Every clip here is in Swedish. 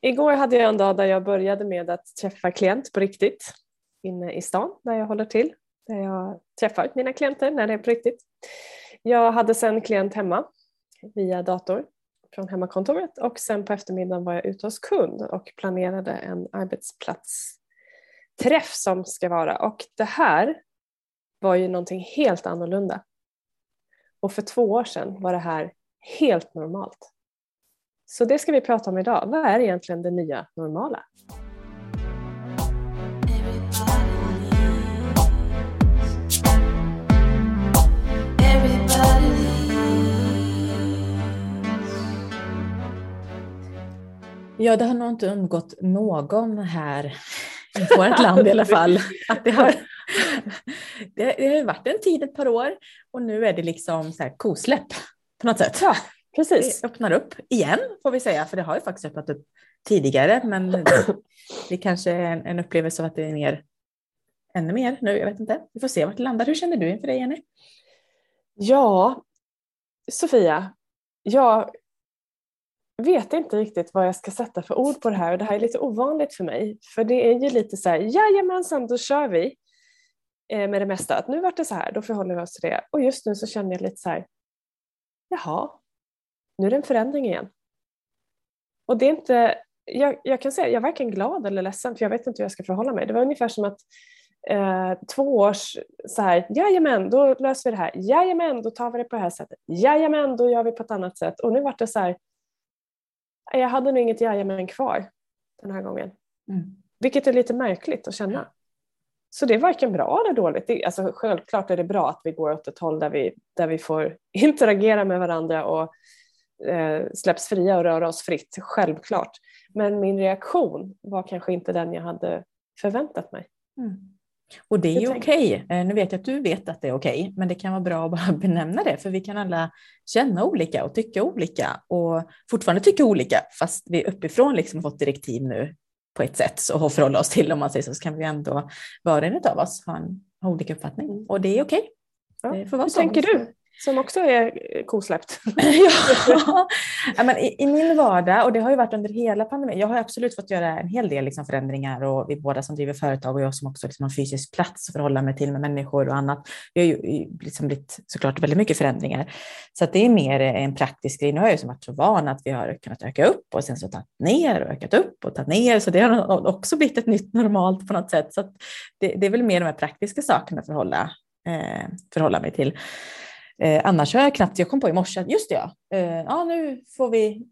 Igår hade jag en dag där jag började med att träffa klient på riktigt inne i stan där jag håller till. Där jag träffar mina klienter när det är på riktigt. Jag hade sen klient hemma via dator från hemmakontoret och sen på eftermiddagen var jag ute hos kund och planerade en arbetsplatsträff som ska vara och det här var ju någonting helt annorlunda. Och för två år sedan var det här helt normalt. Så det ska vi prata om idag. Vad är egentligen det nya normala? Ja, det har nog inte undgått någon här i vårt land i alla fall. Att det, har, det, det har varit en tid, ett par år, och nu är det liksom så här kosläpp på något sätt. Ja, precis. Det öppnar upp igen får vi säga, för det har ju faktiskt öppnat upp tidigare, men det kanske är en, en upplevelse av att det är mer, ännu mer nu. Jag vet inte. Vi får se vart det landar. Hur känner du inför det, Jenny? Ja, Sofia, jag vet inte riktigt vad jag ska sätta för ord på det här och det här är lite ovanligt för mig. För det är ju lite så här, jajamensan, då kör vi eh, med det mesta. Att nu vart det så här, då förhåller vi oss till det. Och just nu så känner jag lite så här, jaha, nu är det en förändring igen. Och det är inte, jag, jag kan säga, jag är varken glad eller ledsen för jag vet inte hur jag ska förhålla mig. Det var ungefär som att eh, två års så här, jajamän, då löser vi det här, jajamän, då tar vi det på det här sättet, jajamän, då gör vi på ett annat sätt. Och nu vart det så här, jag hade nog inget jajamän kvar den här gången. Mm. Vilket är lite märkligt att känna. Så det är varken bra eller dåligt. Det, alltså, självklart är det bra att vi går åt ett håll där vi, där vi får interagera med varandra och släpps fria och röra oss fritt, självklart. Men min reaktion var kanske inte den jag hade förväntat mig. Mm. Och det är ju okej. Okay. Eh, nu vet jag att du vet att det är okej, okay, men det kan vara bra att bara benämna det, för vi kan alla känna olika och tycka olika och fortfarande tycka olika, fast vi uppifrån liksom fått direktiv nu på ett sätt och förhålla oss till, om man säger så, så kan vi ändå, var och en av oss, ha, en, ha olika uppfattning. Mm. Och det är okej. Okay. Ja. Hur tänker du? Som också är kosläppt. ja, men i, i, min vardag, och det har ju varit under hela pandemin, jag har absolut fått göra en hel del liksom förändringar och vi båda som driver företag och jag som också liksom har fysisk plats att förhålla mig till med människor och annat. Vi har ju liksom blivit såklart väldigt mycket förändringar. Så det är mer en praktisk grej. Nu har jag ju varit så van att vi har kunnat öka upp och sen så tagit ner och ökat upp och tagit ner. Så det har också blivit ett nytt normalt på något sätt. Så det, det, är väl mer de här praktiska sakerna att förhålla, eh, förhålla mig till. Eh, annars har jag knappt, jag kom på i morse att just det ja, eh, ja nu får vi,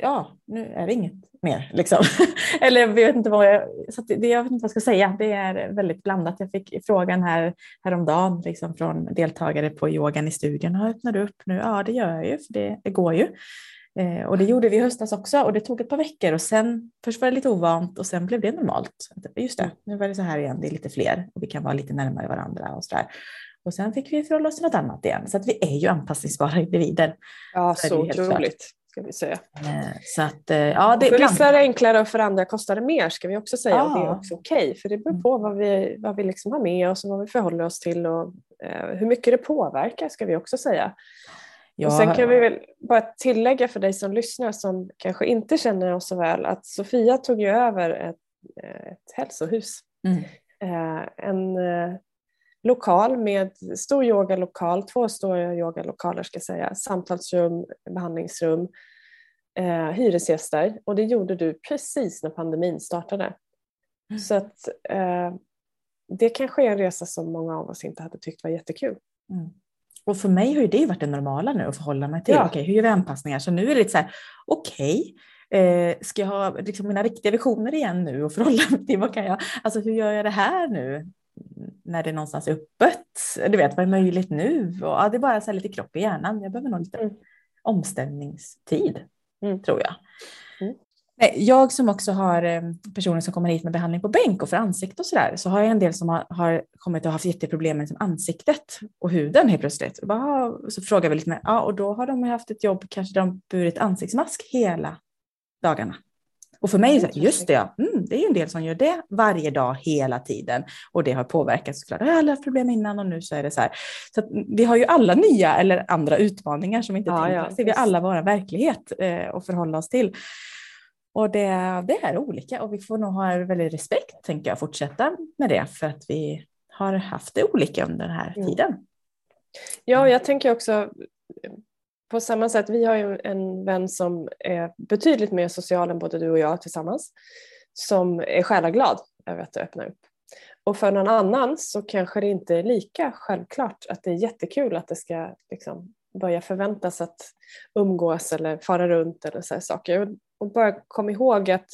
ja nu är det inget mer liksom. Eller jag vet inte vad jag, så det, jag vet inte vad jag ska säga, det är väldigt blandat. Jag fick frågan här häromdagen liksom från deltagare på yogan i studion, öppnar du upp nu? Ja det gör jag ju, för det, det går ju. Eh, och det gjorde vi i höstas också och det tog ett par veckor och sen först var det lite ovant och sen blev det normalt. Just det, nu var det så här igen, det är lite fler och vi kan vara lite närmare varandra och så där. Och sen fick vi förhålla oss till något annat igen. Så att vi är ju anpassningsbara individer. Ja, så, så otroligt. Ska vi säga. Eh, så att, eh, ja, det, för vissa är det enklare och för andra kostar det mer ska vi också säga. Ja. Och det är också okej okay, för det beror på vad vi, vad vi liksom har med oss och vad vi förhåller oss till och eh, hur mycket det påverkar ska vi också säga. Ja. Och sen kan vi väl bara tillägga för dig som lyssnar som kanske inte känner oss så väl att Sofia tog ju över ett, ett hälsohus. Mm. En lokal med stor yogalokal, två stora yogalokaler ska jag säga, samtalsrum, behandlingsrum, eh, hyresgäster och det gjorde du precis när pandemin startade. Mm. Så att eh, det kanske är en resa som många av oss inte hade tyckt var jättekul. Mm. Och för mig har ju det varit det normala nu att förhålla mig till. Ja. Okej, hur gör vi anpassningar? Så nu är det lite så här, okej, eh, ska jag ha liksom mina riktiga visioner igen nu och förhålla mig till vad kan jag, alltså hur gör jag det här nu? När det någonstans är öppet. Du vet, vad är möjligt nu? Och, ja, det är bara så lite kropp i hjärnan. Jag behöver nog lite mm. omställningstid, mm. tror jag. Mm. Jag som också har eh, personer som kommer hit med behandling på bänk och för ansikte och så där, så har jag en del som har, har kommit och haft jätteproblem med liksom ansiktet och huden helt plötsligt. Och bara, så frågar vi lite mer, ja, och då har de haft ett jobb, kanske de burit ansiktsmask hela dagarna. Och för mig är det just det, ja, mm, det är en del som gör det varje dag hela tiden och det har påverkat såklart. Jag har haft problem innan och nu så är det så här. Så vi har ju alla nya eller andra utmaningar som inte ja, ja, ser vi alla vara verklighet eh, och förhålla oss till. Och det, det är olika och vi får nog ha väldigt respekt, tänker jag, fortsätta med det för att vi har haft det olika under den här mm. tiden. Ja, jag tänker också på samma sätt, vi har ju en vän som är betydligt mer social än både du och jag tillsammans, som är själaglad över att öppna öppnar upp. Och för någon annan så kanske det inte är lika självklart att det är jättekul att det ska liksom börja förväntas att umgås eller fara runt eller så saker. Och bara kom ihåg att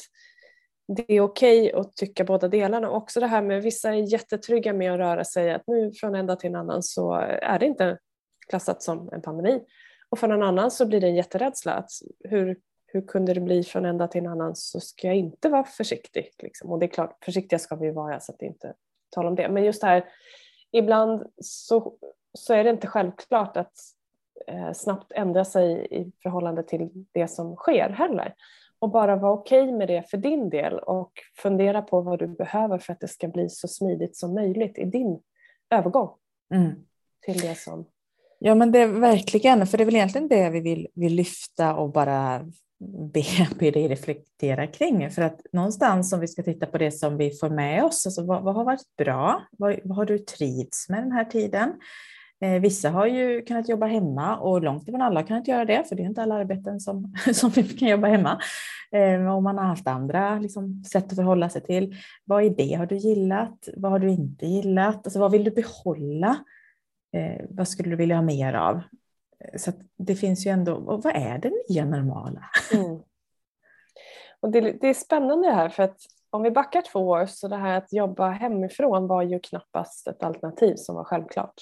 det är okej okay att tycka båda delarna. Också det här med vissa är jättetrygga med att röra sig, att nu från en dag till en annan så är det inte klassat som en pandemi. Och för någon annan så blir det en jätterädsla. Att hur, hur kunde det bli från en dag till en annan så ska jag inte vara försiktig. Liksom. Och det är klart, försiktiga ska vi vara så att det inte tala om det. Men just det här, ibland så, så är det inte självklart att eh, snabbt ändra sig i förhållande till det som sker heller. Och bara vara okej okay med det för din del och fundera på vad du behöver för att det ska bli så smidigt som möjligt i din övergång mm. till det som Ja men det är verkligen, för det är väl egentligen det vi vill, vill lyfta och bara be, be dig reflektera kring. För att någonstans om vi ska titta på det som vi får med oss, alltså vad, vad har varit bra? Vad, vad, har du trivts med den här tiden? Eh, vissa har ju kunnat jobba hemma och långt ifrån alla har kunnat göra det, för det är inte alla arbeten som, som vi kan jobba hemma. Eh, och man har haft andra liksom, sätt att förhålla sig till. Vad i det har du gillat? Vad har du inte gillat? Alltså, vad vill du behålla? Eh, vad skulle du vilja ha mer av? Eh, så det finns ju ändå, och vad är det nya normala? Mm. Och det, det, är spännande det här för att om vi backar två år så det här att jobba hemifrån var ju knappast ett alternativ som var självklart.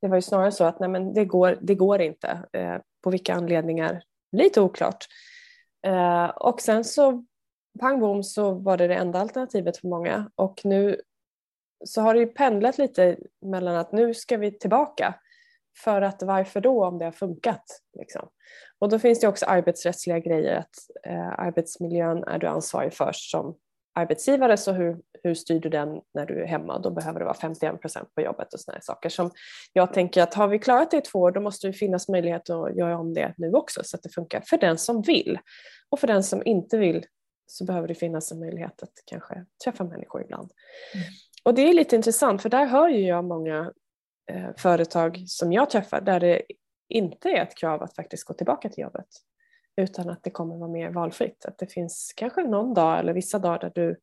Det var ju snarare så att nej men det, går, det går inte, eh, på vilka anledningar, lite oklart. Eh, och sen så pang bom så var det det enda alternativet för många och nu så har det ju pendlat lite mellan att nu ska vi tillbaka för att varför då om det har funkat? Liksom. Och då finns det också arbetsrättsliga grejer att eh, arbetsmiljön är du ansvarig för som arbetsgivare så hur, hur styr du den när du är hemma? Då behöver det vara 51 procent på jobbet och sådana saker som jag tänker att har vi klarat det i två år då måste det finnas möjlighet att göra om det nu också så att det funkar för den som vill. Och för den som inte vill så behöver det finnas en möjlighet att kanske träffa människor ibland. Mm. Och det är lite intressant för där hör ju jag många eh, företag som jag träffar där det inte är ett krav att faktiskt gå tillbaka till jobbet utan att det kommer vara mer valfritt. Att det finns kanske någon dag eller vissa dagar där du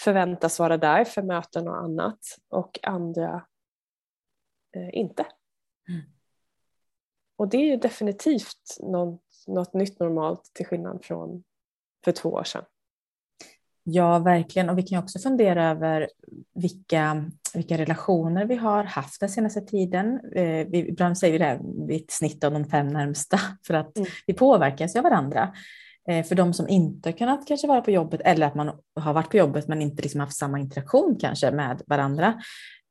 förväntas vara där för möten och annat och andra eh, inte. Mm. Och det är ju definitivt något, något nytt normalt till skillnad från för två år sedan. Ja, verkligen. Och vi kan också fundera över vilka, vilka relationer vi har haft den senaste tiden. Eh, vi, ibland säger vi det här, vi ett snitt av de fem närmsta, för att mm. vi påverkas av varandra. Eh, för de som inte kunnat kanske vara på jobbet eller att man har varit på jobbet men inte liksom haft samma interaktion kanske med varandra.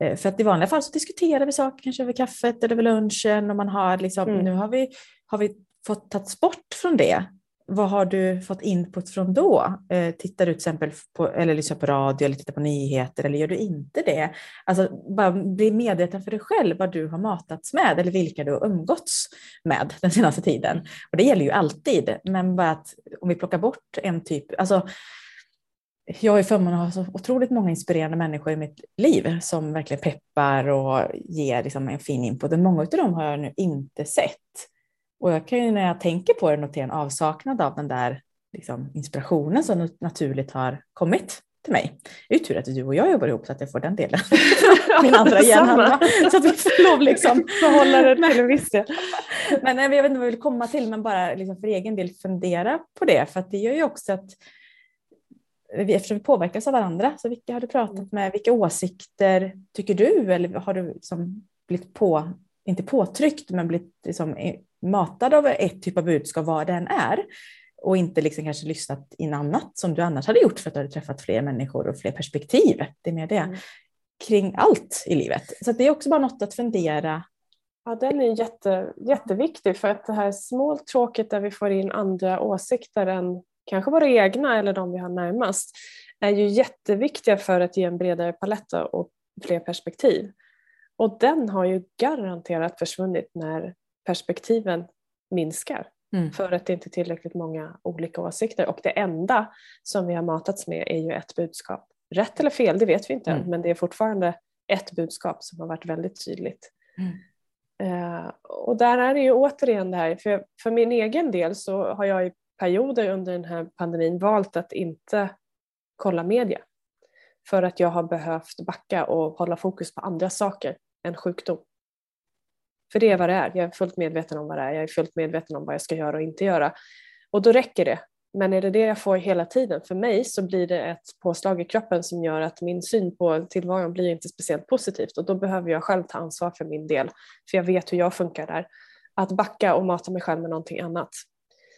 Eh, för att i vanliga fall så diskuterar vi saker kanske över kaffet eller över lunchen och man har liksom, mm. nu har vi, har vi fått tagits bort från det vad har du fått input från då? Eh, tittar du till exempel på, eller lyssnar på radio eller tittar på nyheter eller gör du inte det? Alltså bara bli medveten för dig själv vad du har matats med eller vilka du har umgåtts med den senaste tiden. Och det gäller ju alltid, men bara att om vi plockar bort en typ, alltså jag är förmånen att ha så otroligt många inspirerande människor i mitt liv som verkligen peppar och ger liksom en fin input. många av dem har jag nu inte sett. Och jag kan ju när jag tänker på det notera en avsaknad av den där liksom, inspirationen som naturligt har kommit till mig. Det är ju tur att du och jag jobbar ihop så att jag får den delen. Min andra hjärnhalva. så att vi får lov liksom behålla det till en viss del. men jag vet inte vad jag vill komma till, men bara liksom för egen del fundera på det. För att det gör ju också att vi, eftersom vi påverkas av varandra, så vilka har du pratat med? Vilka åsikter tycker du? Eller har du liksom blivit på, inte påtryckt, men blivit liksom matad av ett typ av budskap, vad det än är, och inte liksom kanske lyssnat in annat som du annars hade gjort för att du hade träffat fler människor och fler perspektiv. Det är mer det. Mm. Kring allt i livet. Så det är också bara något att fundera. Ja, den är jätte, jätteviktig för att det här small tråket där vi får in andra åsikter än kanske våra egna eller de vi har närmast är ju jätteviktiga för att ge en bredare palett och fler perspektiv. Och den har ju garanterat försvunnit när perspektiven minskar. Mm. För att det inte är tillräckligt många olika åsikter. Och det enda som vi har matats med är ju ett budskap. Rätt eller fel, det vet vi inte mm. men det är fortfarande ett budskap som har varit väldigt tydligt. Mm. Uh, och där är det ju återigen det här, för, för min egen del så har jag i perioder under den här pandemin valt att inte kolla media. För att jag har behövt backa och hålla fokus på andra saker än sjukdom. För det är vad det är, jag är fullt medveten om vad det är, jag är fullt medveten om vad jag ska göra och inte göra. Och då räcker det. Men är det det jag får hela tiden, för mig så blir det ett påslag i kroppen som gör att min syn på tillvaron blir inte speciellt positivt och då behöver jag själv ta ansvar för min del, för jag vet hur jag funkar där. Att backa och mata mig själv med någonting annat.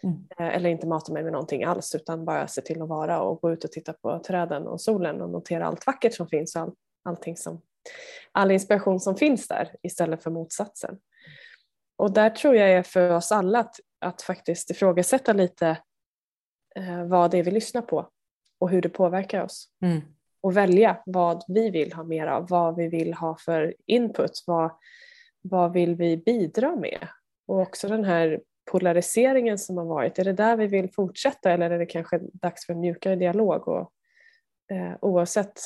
Mm. Eh, eller inte mata mig med någonting alls utan bara se till att vara och gå ut och titta på träden och solen och notera allt vackert som finns och all, allting som all inspiration som finns där istället för motsatsen. Och där tror jag är för oss alla att, att faktiskt ifrågasätta lite eh, vad det är vi lyssnar på och hur det påverkar oss. Mm. Och välja vad vi vill ha mer av, vad vi vill ha för input, vad, vad vill vi bidra med? Och också den här polariseringen som har varit, är det där vi vill fortsätta eller är det kanske dags för en mjukare dialog? Och, eh, oavsett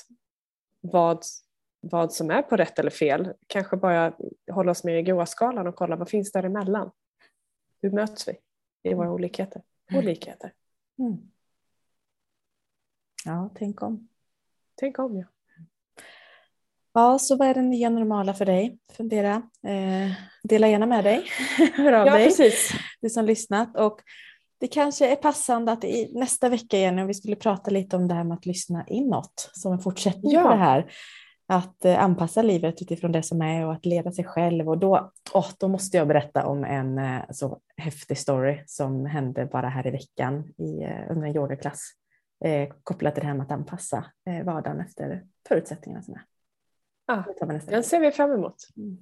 vad vad som är på rätt eller fel. Kanske bara hålla oss med i gråskalan och kolla vad finns däremellan. Hur möts vi i våra olikheter? Mm. Olikheter. Mm. Ja, tänk om. Tänk om, ja. Ja, så vad är det nya normala för dig? Fundera. Eh, dela gärna med dig. Hör av ja, dig. Precis. Du som lyssnat. Och det kanske är passande att i nästa vecka igen, om vi skulle prata lite om det här med att lyssna inåt som en fortsättning ja. på det här att eh, anpassa livet utifrån det som är och att leda sig själv. Och då, oh, då måste jag berätta om en eh, så häftig story som hände bara här i veckan i, eh, under en yogaklass eh, kopplat till det här med att anpassa eh, vardagen efter förutsättningarna som är. Ah, den ser vi fram emot. Mm.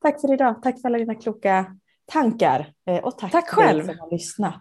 Tack för idag. Tack för alla dina kloka tankar och tack, tack själv som har lyssnat.